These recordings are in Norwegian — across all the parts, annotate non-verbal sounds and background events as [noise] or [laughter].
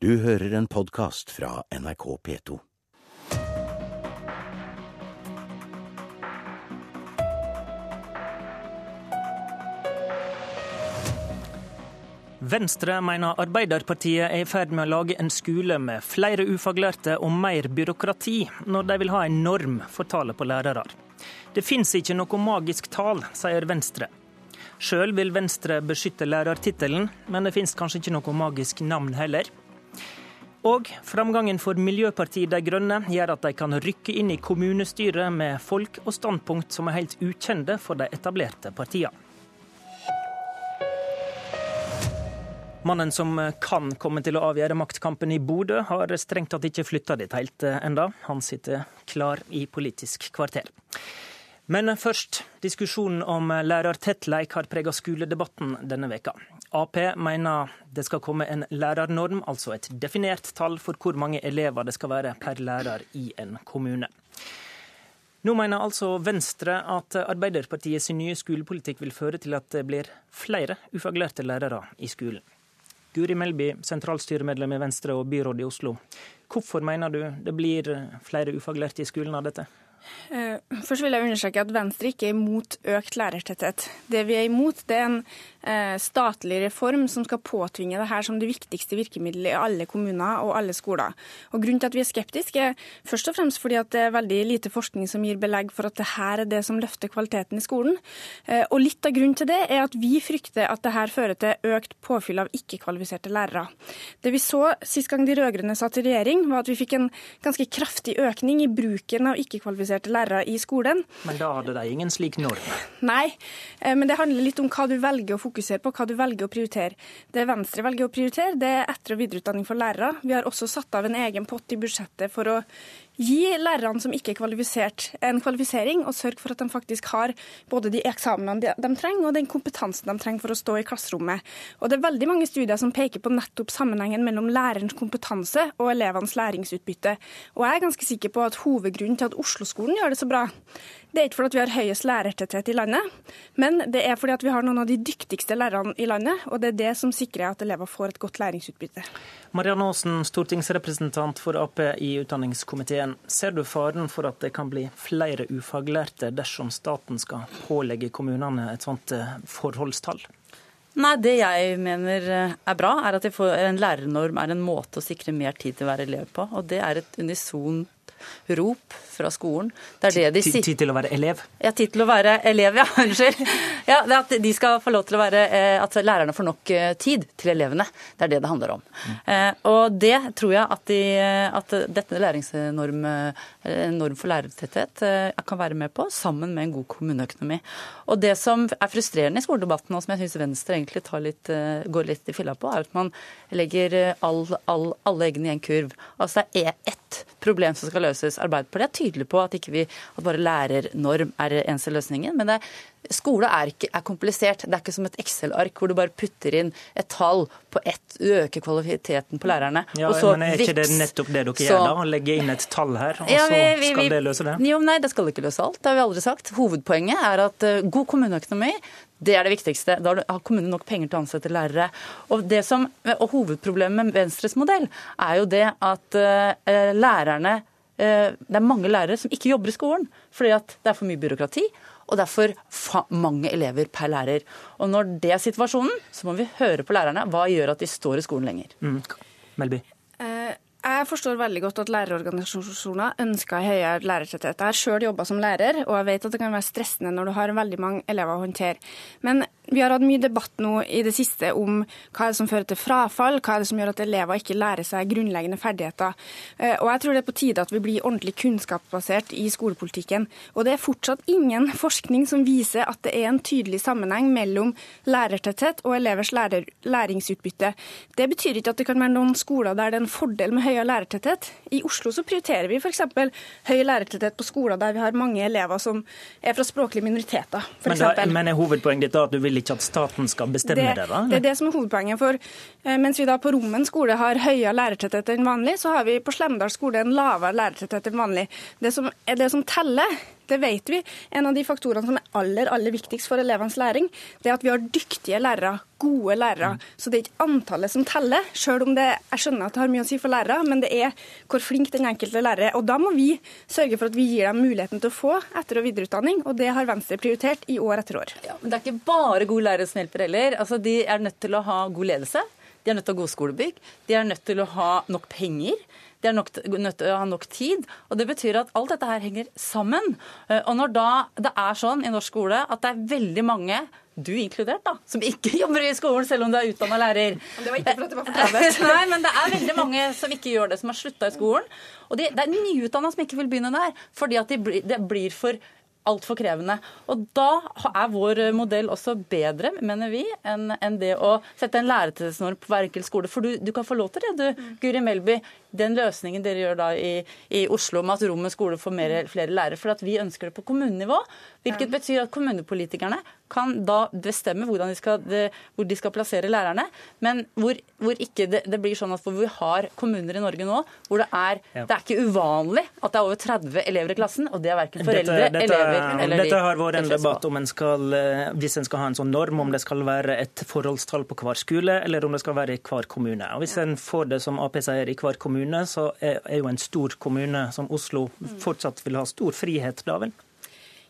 Du hører en podkast fra NRK P2. Venstre mener Arbeiderpartiet er i ferd med å lage en skole med flere ufaglærte og mer byråkrati, når de vil ha en norm for tallet på lærere. Det fins ikke noe magisk tall, sier Venstre. Sjøl vil Venstre beskytte lærertittelen, men det fins kanskje ikke noe magisk navn heller. Og framgangen for Miljøpartiet De Grønne gjør at de kan rykke inn i kommunestyret med folk og standpunkt som er helt ukjente for de etablerte partiene. Mannen som kan komme til å avgjøre maktkampen i Bodø, har strengt tatt ikke flytta dit helt enda. Han sitter klar i Politisk kvarter. Men først, diskusjonen om lærertettleik har prega skoledebatten denne veka. Ap mener det skal komme en lærernorm, altså et definert tall for hvor mange elever det skal være per lærer i en kommune. Nå mener altså Venstre at Arbeiderpartiets nye skolepolitikk vil føre til at det blir flere ufaglærte lærere i skolen. Guri Melby, sentralstyremedlem i Venstre og byråd i Oslo. Hvorfor mener du det blir flere ufaglærte i skolen av dette? Eh, først vil jeg understreke at Venstre ikke er imot økt lærertetthet. Det vi er imot, det er en statlig reform som skal påtvinge det her som det viktigste virkemidlet i alle kommuner og alle skoler. Og Grunnen til at vi er skeptiske, er først og fremst fordi at det er veldig lite forskning som gir belegg for at det her er det som løfter kvaliteten i skolen. Eh, og Litt av grunnen til det er at vi frykter at det her fører til økt påfyll av ikke-kvalifiserte lærere. Det vi så sist gang de rød-grønne satt i regjering, var at vi fikk en ganske kraftig økning i bruken av ikke-kvalifiserte lærere i skolen. Men da hadde de ingen slik norm? Nei, eh, men det handler litt om hva du velger å fokusere på, hva du velger å prioritere. Det Venstre velger å prioritere, det er etter- og videreutdanning for lærere. Vi har også satt av en egen pott i budsjettet for å Gi lærerne som ikke er kvalifisert, en kvalifisering, og sørg for at de faktisk har både de eksamenene de, de trenger, og den kompetansen de trenger for å stå i klasserommet. Og Det er veldig mange studier som peker på nettopp sammenhengen mellom lærerens kompetanse og elevenes læringsutbytte. Og jeg er ganske sikker på at hovedgrunnen til at Oslo-skolen gjør det så bra, det er ikke fordi vi har høyest lærertetthet i landet, men det er fordi vi har noen av de dyktigste lærerne i landet, og det er det som sikrer at elever får et godt læringsutbytte. Marianne Aasen, stortingsrepresentant for Ap i utdanningskomiteen. Ser du faren for at det kan bli flere ufaglærte dersom staten skal pålegge kommunene et sånt eh, forholdstall? Nei, Det jeg mener eh, er bra, er at en lærernorm er en måte å sikre mer tid til å være elev på. Og det er et unison rop fra skolen. Det er det de sier. Tid til å være elev? Ja, tid til å være elev, ja. [laughs] Unnskyld. Ja, det at de skal få lov til å være eh, At lærerne får nok eh, tid til elevene. Det er det det handler om. Mm. Og det tror jeg at, de, at dette læringsnorm norm for lærertetthet kan være med på, sammen med en god kommuneøkonomi. Og det som er frustrerende i skoledebatten, og som jeg syns Venstre egentlig litt, går litt i filla på, er at man legger all, all, alle eggene i en kurv. Altså det er ett problem som skal løses. Arbeiderpartiet er tydelig på at, ikke vi, at bare lærernorm er eneste løsningen. men det Skole er, ikke, er komplisert. Det er ikke som et Excel-ark hvor du bare putter inn et tall på ett, øker kvaliteten på lærerne. Ja, og så, men Er ikke det nettopp det dere så, gjør, da? Legge inn et tall her, og ja, vi, vi, så skal det løse det? Jo, nei, det skal ikke løse alt. Det har vi aldri sagt. Hovedpoenget er at uh, god kommuneøkonomi det er det viktigste. Da har kommunen nok penger til å ansette lærere. Og, som, og Hovedproblemet med Venstres modell er jo det at uh, lærerne Det er mange lærere som ikke jobber i skolen fordi at det er for mye byråkrati. Og det er for mange elever per lærer. Og når det er situasjonen, så må vi høre på lærerne. Hva gjør at de står i skolen lenger? Mm. Melby. Jeg forstår veldig godt at lærerorganisasjoner ønsker høyere lærertetthet. Jeg har sjøl jobba som lærer, og jeg vet at det kan være stressende når du har veldig mange elever å håndtere. Men vi har hatt mye debatt nå i det siste om hva er det som fører til frafall, hva er det som gjør at elever ikke lærer seg grunnleggende ferdigheter. Eh, og jeg tror det er på tide at vi blir ordentlig kunnskapsbasert i skolepolitikken. Og det er fortsatt ingen forskning som viser at det er en tydelig sammenheng mellom lærertetthet og elevers lærer, læringsutbytte. Det betyr ikke at det kan være noen skoler der det er en fordel med høyere lærertetthet. I Oslo så prioriterer vi f.eks. høy lærertetthet på skoler der vi har mange elever som er fra språklige minoriteter. Men, da, men er hovedpoenget ditt da at du vil ikke at staten skal bestemme det? Det, det er det som er hovedpoenget. for eh, Mens vi da på Rommen skole har høyere lærertetthet enn vanlig, så har vi på Slemdal skole en lavere lærertetthet enn vanlig. Det som er det som teller, Det vet vi. En av de faktorene som er aller, aller viktigst for elevenes læring, det er at vi har dyktige lærere gode lærere. Mm. Så det er ikke antallet som teller, selv om det, jeg skjønner at det har mye å si for lærere, men det er hvor flink den enkelte lærer er. Og da må vi sørge for at vi gir dem muligheten til å få etter- og videreutdanning, og det har Venstre prioritert i år etter år. Ja, men det er ikke bare gode lærere som hjelper heller. Altså, de er nødt til å ha god ledelse. De er nødt til å ha gode skolebygg. De er nødt til å ha nok penger. De er nok, nødt til å ha nok tid. og Det betyr at alt dette her henger sammen. Eh, og når da det er sånn i norsk skole at det er veldig mange du inkludert, da, som ikke [laughs] jobber i skolen selv om du er utdanna lærer. Det var ikke for at det var for [laughs] Nei, men det er veldig mange som ikke gjør det, som har slutta i skolen. Og det, det er nyutdanna som ikke vil begynne der, fordi at de blir, det blir for altfor krevende. Og da er vår modell også bedre, mener vi, enn en det å sette en lærertetthetsnorm på hver enkelt skole. For du, du, kan få lov til det, du, mm. Guri Melby. Den løsningen dere gjør da i, i Oslo med at Rommet skole får mer, flere lærere. For at vi ønsker det på kommunenivå. Hvilket betyr at kommunepolitikerne kan da bestemme de skal, hvor de skal plassere lærerne. Men hvor, hvor ikke det, det, blir sånn at vi har kommuner i Norge nå hvor det er, ja. det er ikke uvanlig at det er over 30 elever i klassen, og det er verken foreldre, dette, dette, elever eller Dette har vært en debatt om en skal, eh, hvis en skal ha en sånn norm, om det skal være et forholdstall på hver skole, eller om det skal være i hver kommune. Og Hvis en får det som Ap sier i hver kommune, så er, er jo en stor kommune som Oslo fortsatt vil ha stor frihet da vel?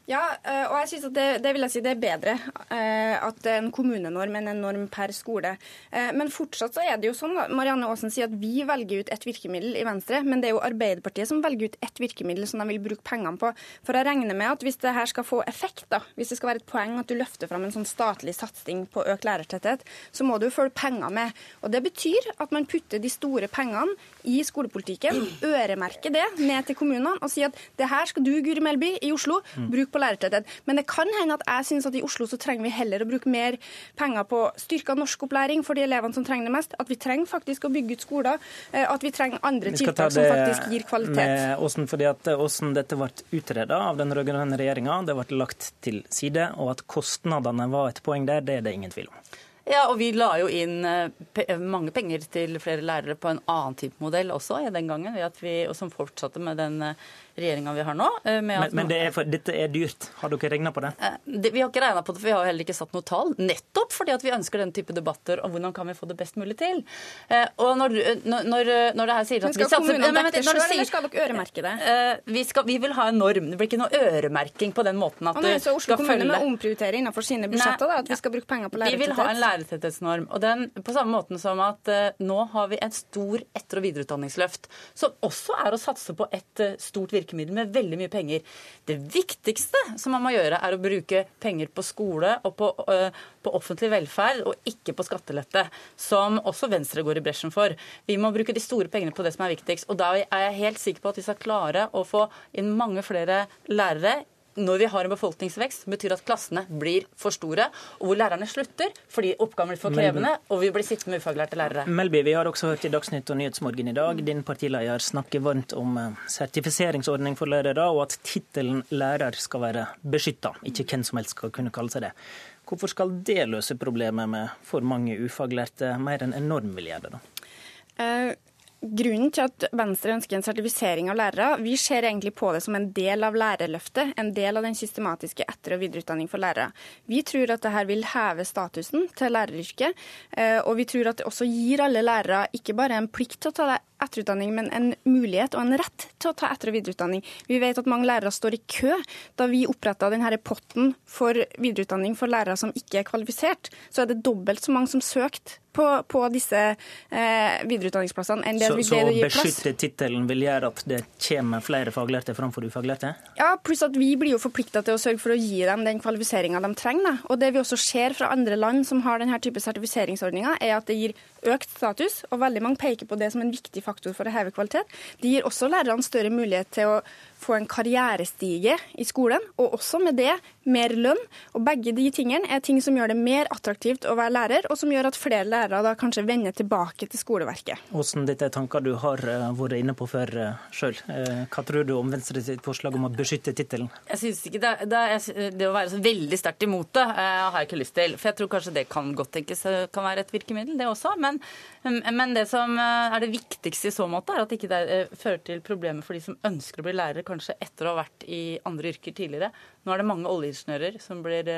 Ja, eh, og jeg synes at det, det, vil jeg si det er bedre eh, at det er en kommunenorm enn en norm per skole. Eh, men fortsatt så er det jo sånn, Marianne Aasen sier at vi velger ut ett virkemiddel i Venstre, men det er jo Arbeiderpartiet som velger ut ett virkemiddel som de vil bruke pengene på. For jeg regner med at hvis det her skal få effekt, da, hvis det skal være et poeng at du løfter fram en sånn statlig satsing på økt lærertetthet, så må du følge penger med. Og Det betyr at man putter de store pengene i skolepolitikken, øremerke det ned til kommunene og si at det her skal du, Guri Melby, i Oslo, bruke på lærertetthet. Men det kan hende at jeg syns at i Oslo så trenger vi heller å bruke mer penger på styrka norskopplæring for de elevene som trenger det mest. At vi trenger faktisk å bygge ut skoler. Eh, at vi trenger andre tiltak som faktisk gir kvalitet. Med Åsen, fordi at Åsen dette ble utreda av den rød-grønne regjeringa, det ble lagt til side, og at kostnadene var et poeng der, det er det ingen tvil om. Ja, og vi la jo inn eh, mange penger til flere lærere på en annen type modell også ja, den gangen, vi, og som fortsatte med den eh, regjeringa vi har nå. Eh, men, men det er for, dette er dyrt. Har dere regna på det? Det? Vi har ikke regna på det, for vi har heller ikke satt noe tall. Nettopp fordi at vi ønsker den type debatter om hvordan kan vi få det best mulig til. Eh, og når, når, når det her sier at vi satser Skal kommunene dekke det sjøl, eller skal dere øremerke det? Vi, skal, vi, vil ha en norm. Det blir ikke noe øremerking på den måten at du skal følge Så Oslo kommune må omprioritere innenfor sine budsjetter, da, at vi skal bruke penger på lærertetthet? Lærertetthetsnorm. Og den på samme måten som at nå har vi en stor etter- og videreutdanningsløft, som også er å satse på et stort virkemiddel med veldig mye penger. Det viktigste som man må gjøre, er å bruke penger på skole og på, uh, på offentlig velferd, og ikke på skattelette, som også Venstre går i bresjen for. Vi må bruke de store pengene på det som er viktigst. Og da er jeg helt sikker på at vi skal klare å få inn mange flere lærere når vi har en befolkningsvekst, betyr at klassene blir for store, og hvor lærerne slutter fordi oppgaven blir for krevende, og vi blir sittende med ufaglærte lærere. Melby, vi har også hørt i Dagsnytt og Nyhetsmorgen i dag din partileder snakke varmt om eh, sertifiseringsordning for lærere, og at tittelen lærer skal være beskytta, ikke hvem som helst skal kunne kalle seg det. Hvorfor skal det løse problemet med for mange ufaglærte mer enn enorm vil gjøre det? da? Grunnen til at Venstre ønsker en sertifisering av lærere, vi ser egentlig på det som en del av lærerløftet, en del av den systematiske etter- og videreutdanning for lærere. Vi tror at dette vil heve statusen til læreryrket, eh, og vi tror at det også gir alle lærere ikke bare en plikt til å ta etterutdanning, men en mulighet og en rett til å ta etter- og videreutdanning. Vi vet at mange lærere står i kø. Da vi oppretta denne potten for videreutdanning for lærere som ikke er kvalifisert, så er det dobbelt så mange som søkte på, på, disse eh, videreutdanningsplassene enn det så, plass. Så å beskytte tittelen vil gjøre at det kommer flere faglærte framfor ufaglærte? Ja, pluss at vi blir jo forplikta til å sørge for å gi dem den kvalifiseringa de trenger. Da. Og det vi også ser fra andre land som har denne type sertifiseringsordninger, er at det gir økt status, og veldig mange peker på det som en viktig faktor for å heve kvalitet. Det gir også lærerne større mulighet til å få en karrierestige i skolen, og også med det mer lønn. Og begge de tingene er ting som gjør det mer attraktivt å være lærer, og som gjør at flere lærere da kanskje vender tilbake til skoleverket. Hvordan dette er tanker du har eh, vært inne på før eh, sjøl. Eh, hva tror du om Venstre sitt forslag om å beskytte tittelen? Jeg synes ikke det, det, det, å være så veldig sterkt imot det har jeg ikke lyst til. For jeg tror kanskje det kan godt tenkes kan være et virkemiddel, det også. Men, men det som er det viktigste triks i så måte er at ikke det ikke fører til problemer for de som ønsker å bli lærere, kanskje etter å ha vært i andre yrker tidligere. Nå er det mange oljeingeniører som blir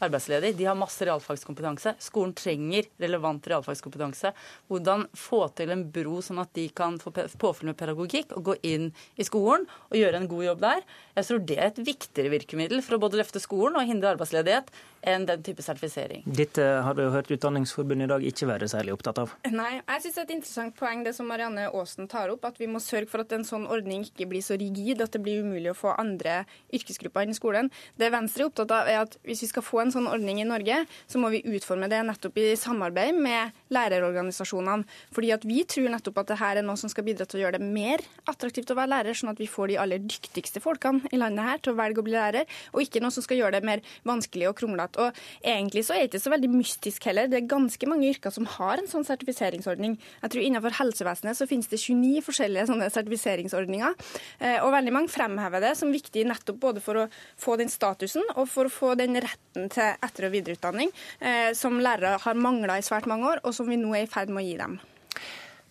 arbeidsledige. De har masse realfagskompetanse. Skolen trenger relevant realfagskompetanse. Hvordan få til en bro sånn at de kan få påfyll med pedagogikk og gå inn i skolen og gjøre en god jobb der. Jeg tror det er et viktigere virkemiddel for å både løfte skolen og hindre arbeidsledighet enn den type sertifisering. Dette har du hørt Utdanningsforbundet i dag ikke være særlig opptatt av? Nei, jeg syns det er et interessant poeng det som Marianne Aasen tar opp, at vi må sørge for at en sånn ordning ikke blir så rigid at det blir umulig å få andre yrkesgrupper inn i skolen. Det Venstre er opptatt av, er at hvis vi skal få en sånn ordning i Norge, så må vi utforme det nettopp i samarbeid med lærerorganisasjonene. Fordi at vi tror nettopp at dette er noe som skal bidra til å gjøre det mer attraktivt å være lærer, sånn at vi får de aller dyktigste folkene i landet her til å velge å bli lærer, og ikke noe som skal gjøre det mer vanskelig og kronglete og egentlig så er det ikke så veldig mystisk heller. Det er ganske mange yrker som har en sånn sertifiseringsordning. Jeg tror Innenfor helsevesenet så finnes det 29 forskjellige sånne sertifiseringsordninger. Eh, og veldig mange fremhever det som viktig nettopp både for å få den statusen og for å få den retten til etter- og videreutdanning eh, som lærere har mangla i svært mange år, og som vi nå er i ferd med å gi dem.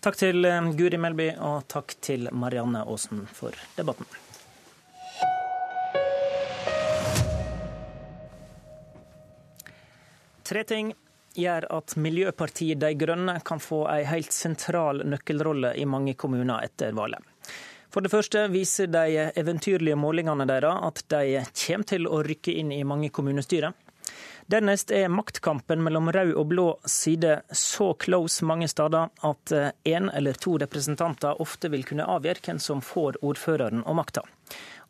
Takk til eh, Guri Melby, og takk til Marianne Aasen for debatten. Tre ting gjør at Miljøpartiet De Grønne kan få en helt sentral nøkkelrolle i mange kommuner etter valget. For det første viser de eventyrlige målingene deres at de kommer til å rykke inn i mange kommunestyrer. Dernest er maktkampen mellom rød og blå side så close mange steder at én eller to representanter ofte vil kunne avgjøre hvem som får ordføreren og makta.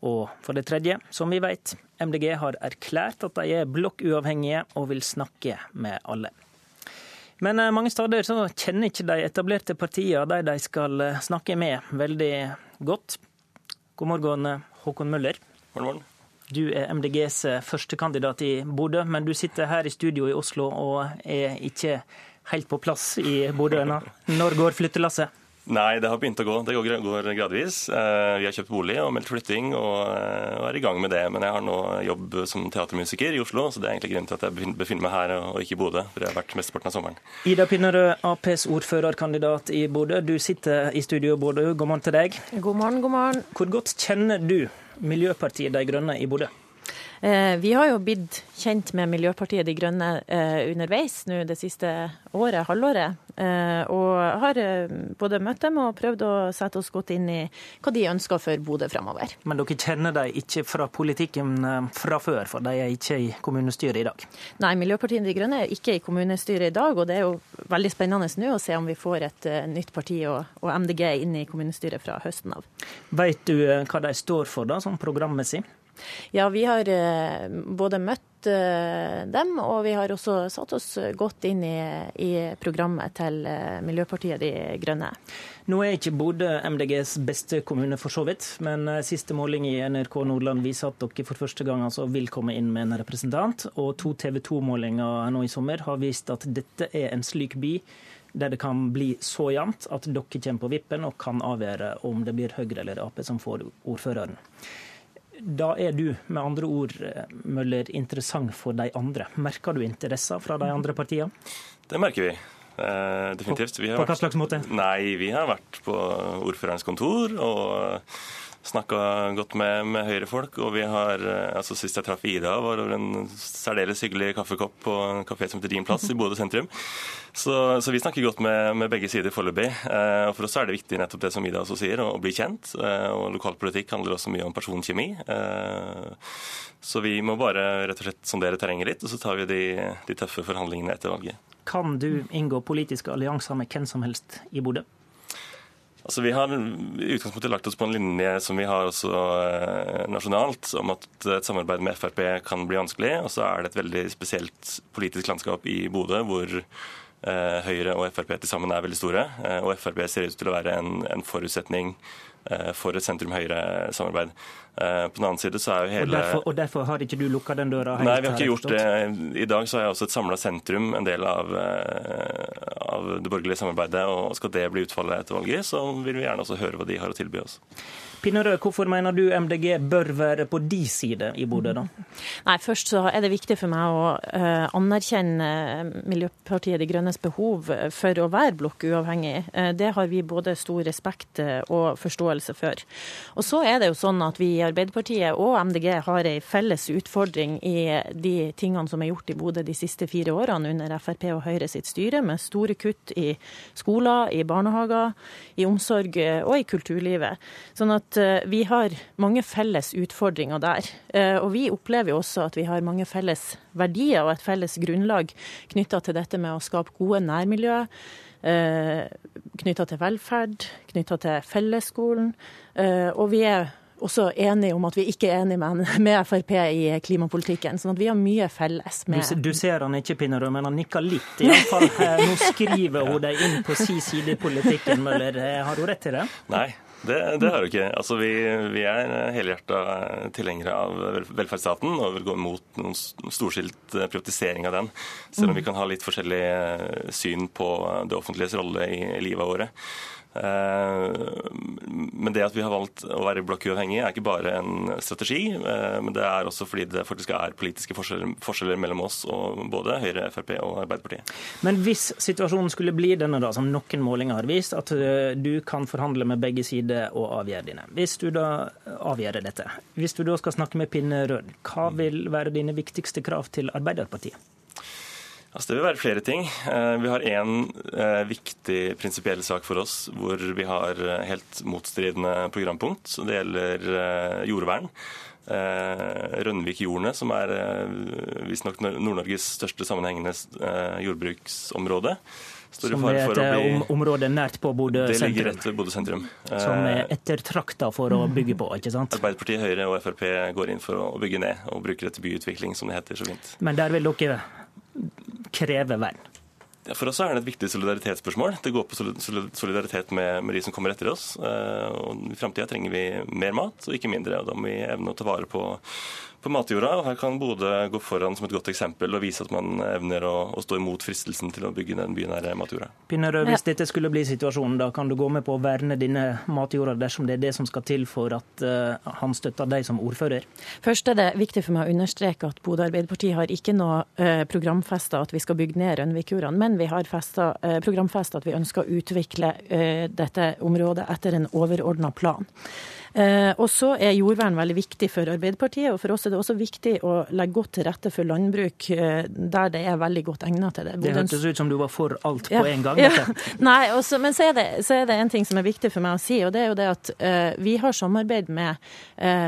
Og for det tredje, som vi vet, MDG har erklært at de er blokkuavhengige og vil snakke med alle. Men eh, mange steder så kjenner ikke de etablerte partiene de de skal eh, snakke med, veldig godt. God morgen, eh, Håkon Møller. God morgen. Du er MDGs førstekandidat i Bodø, men du sitter her i studio i Oslo og er ikke helt på plass i Bodø ennå. Når går flyttelasset? Nei, det har begynt å gå. Det går gradvis. Eh, vi har kjøpt bolig og meldt flytting og er i gang med det. Men jeg har nå jobb som teatermusiker i Oslo, så det er egentlig grunnen til at jeg befinner meg her og ikke i Bodø. For jeg har vært mesteparten av sommeren. Ida Pinnerød, Aps ordførerkandidat i Bodø. Du sitter i studio, Bodø. God morgen til deg. God morgen, god morgen. Hvor godt kjenner du Miljøpartiet De Grønne i Bodø? Eh, vi har jo blitt kjent med Miljøpartiet De Grønne eh, underveis nå det siste året, halvåret. Eh, og har både møtt dem og prøvd å sette oss godt inn i hva de ønsker for Bodø framover. Men dere kjenner dem ikke fra politikken fra før, for de er ikke i kommunestyret i dag? Nei, Miljøpartiet De Grønne er ikke i kommunestyret i dag, og det er jo veldig spennende nå å se om vi får et nytt parti og, MDG inn i kommunestyret fra høsten av. Vet du hva de står for da, sånn programmessig? Ja, vi har eh, både møtt eh, dem, og vi har også satt oss godt inn i, i programmet til eh, Miljøpartiet De Grønne. Nå er ikke Bodø MDGs beste kommune, for så vidt, men siste måling i NRK Nordland viser at dere for første gang altså vil komme inn med en representant. Og to TV 2-målinger nå i sommer har vist at dette er en slik by der det kan bli så jevnt at dere kommer på vippen og kan avgjøre om det blir Høyre eller Ap som får ordføreren. Da er du med andre ord Møller, interessant for de andre. Merker du interesser fra de andre partiene? Det merker vi. Eh, definitivt. på, på hva slags måte? Nei, Vi har vært på ordførerens kontor og snakka godt med, med Høyre-folk. Og vi har eh, altså Sist jeg traff Ida, var over en særdeles hyggelig kaffekopp på en kafé som heter Din plass i Bodø sentrum. Så, så, vi snakker godt med, med begge sider foreløpig. Eh, og for oss er det viktig nettopp det som Ida også sier, å, å bli kjent. Eh, og lokalpolitikk handler også mye om personkjemi. Eh, så vi må bare rett og slett sondere terrenget litt, og så tar vi de, de tøffe forhandlingene etter valget. Kan du inngå politiske allianser med hvem som helst i Bodø? Altså, Vi har i utgangspunktet lagt oss på en linje som vi har også eh, nasjonalt, om at et samarbeid med Frp kan bli vanskelig. Og så er det et veldig spesielt politisk landskap i Bodø, hvor eh, Høyre og Frp til sammen er veldig store. Eh, og Frp ser ut til å være en, en forutsetning for et sentrum-høyre-samarbeid. Eh, på den annen side så er jo hele... Og derfor, og derfor har ikke du lukka den døra? Helt, Nei, vi har ikke gjort det. I dag så er også et samla sentrum en del av, eh, av, det borgerlige samarbeidet. og Skal det bli utfallet etter valget, så vil vi gjerne også høre hva de har å tilby oss. Pinnerød, hvorfor mener du MDG bør være på de side i Bodø, da? Nei, Først så er det viktig for meg å uh, anerkjenne Miljøpartiet De Grønnes behov for å være blokkuavhengig. Uh, det har vi både stor respekt eh, og forståelse for. Og så er det jo sånn at vi i Arbeiderpartiet og MDG har ei felles utfordring i de tingene som er gjort i Bodø de siste fire årene under Frp og Høyre sitt styre, med store kutt i skoler, i barnehager, i omsorg og i kulturlivet. Sånn at Eh, vi har mange felles utfordringer der. Eh, og vi opplever jo også at vi har mange felles verdier og et felles grunnlag knytta til dette med å skape gode nærmiljø. Eh, knytta til velferd, knytta til fellesskolen. Og vi er også enige om at vi ikke er enige med, [laughs] Frp i klimapolitikken. sånn at vi har mye felles med Du, du ser han ikke, Pinnerud, men han nikker litt. i fall. [laughs] Nå skriver hun deg inn på si side i politikken, Møller. Har hun rett i det? Nei, det, det har du ikke. Altså, vi, vi er helhjerta tilhengere av velferdsstaten og vil gå imot noen storskilt eh, privatisering av den. Selv om vi kan ha litt forskjellig eh, syn på det offentliges rolle i livet våre. Eh, men det at vi har valgt å være blokkuavhengig, er ikke bare en strategi, eh, men det er også fordi det faktisk er politiske forskjeller, forskjeller mellom oss og både Høyre, Frp og Arbeiderpartiet. Men hvis situasjonen skulle bli denne, da, som noen målinger har vist, at eh, du kan forhandle med begge sider og avgjøre dine. Hvis du da avgjør dette, hvis du da skal snakke med pinne rød, hva vil være dine viktigste krav til Arbeiderpartiet? Altså, det vil være flere ting. Eh, vi har én eh, viktig prinsipiell sak for oss hvor vi har eh, helt motstridende programpunkt. Det gjelder jordvern. Rønvik-jordene, som er visstnok Nord-Norges største sammenhengende jordbruksområde. Som er et bli... område nært på Bodø sentrum? Det ligger rett ved Bodø sentrum. Som er ettertrakta for å bygge på, ikke sant? Arbeiderpartiet, Høyre og Frp går inn for å bygge ned, og bruker det til byutvikling, som det heter så fint. Men der vil dere krever vern? For oss er det et viktig solidaritetsspørsmål. Det går på solidaritet med, med de som kommer etter oss. Eh, og I framtida trenger vi mer mat, og ikke mindre. og Da må vi evne å ta vare på på matjorda. og Her kan Bodø gå foran som et godt eksempel og vise at man evner å, å stå imot fristelsen til å bygge den bynære matjorda. Pinnerød, hvis dette skulle bli situasjonen, da kan du gå med på å verne dine matjorda dersom det er det som skal til for at uh, han støtter deg som ordfører? Først er det viktig for meg å understreke at Bodø Arbeiderparti har ikke noe uh, programfesta at vi skal bygge ned Rønvikjordene, men vi har festa, uh, programfesta at vi ønsker å utvikle uh, dette området etter en overordna plan. Eh, og så er jordvern veldig viktig for Arbeiderpartiet, og for oss er det også viktig å legge godt til rette for landbruk eh, der det er veldig godt egnet til det. Det hørtes ut som du var for alt på en gang. Ja. [laughs] Nei, også, men så er, det, så er, det, en ting som er viktig for meg å si, og det er jo det at uh, vi har samarbeid med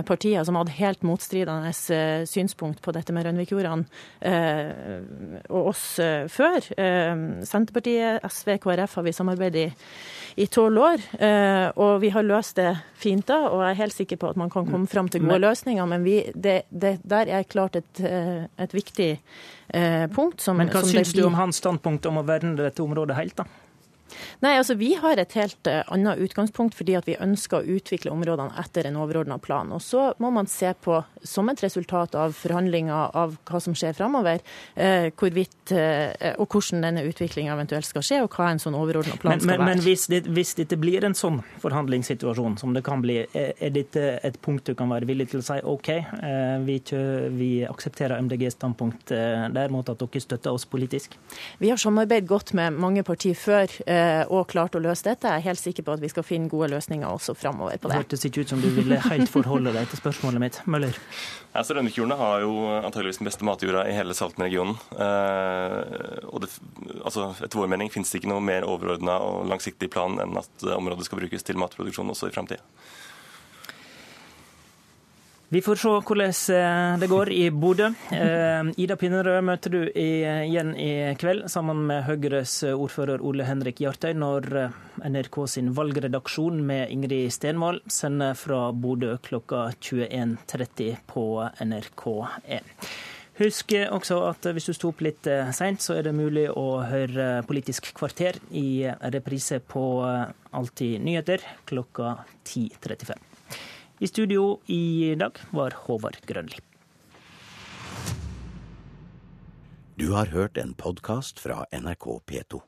partier som hadde helt motstridende synspunkt på dette med Rønvikjordene og oss før. Senterpartiet, SV, KrF har vi samarbeidet i i tolv år. Og vi har løst det fint da og jeg er helt sikker på at man kan komme fram til gode løsninger. Men vi, det, det, der er klart et, eh, et viktig eh, punkt. Som, men hva syns du om hans standpunkt om å verne dette området helt, da? Nei, altså Vi har et helt uh, annet utgangspunkt fordi at vi ønsker å utvikle områdene etter en overordna plan. Og Så må man se på, som et resultat av forhandlinger av hva som skjer framover, uh, hvorvidt uh, og hvordan denne utviklinga eventuelt skal skje, og hva en sånn overordna plan men, skal men, være. Men hvis, det, hvis, dette blir en sånn forhandlingssituasjon som det kan bli, er dette et punkt du kan være villig til å si OK, vi, vi aksepterer MDGs standpunkt der, mot at dere støtter oss politisk? Vi har samarbeidet godt med mange partier før. Eh, og klart å løse dette. Jeg er helt sikker på at vi skal finne gode løsninger også framover på det. Det hørtes ikke ut som du ville helt forholde deg til spørsmålet mitt. Møller? Altså, Rønvikjordene har jo antageligvis den beste matjorda i hele Salten-regionen. Eh, og det, altså, etter vår mening finnes det ikke noe mer overordna og langsiktig plan enn at området skal brukes til matproduksjon også i framtida. Vi får se hvordan eh, det går i Bodø. Eh, Ida Pinnerød møter du igjen i kveld sammen med Høyres ordfører Ole Henrik Hjartøy når eh, NRK sin valgredaksjon med Ingrid Stenvold sender fra Bodø klokka 21.30 på NRK1. Husk også at hvis du sto opp litt seint, så er det mulig å høre Politisk kvarter i reprise på Alltid nyheter klokka 10.35. I studio i dag var Håvard Grønli. Du har hørt en podkast fra NRK P2.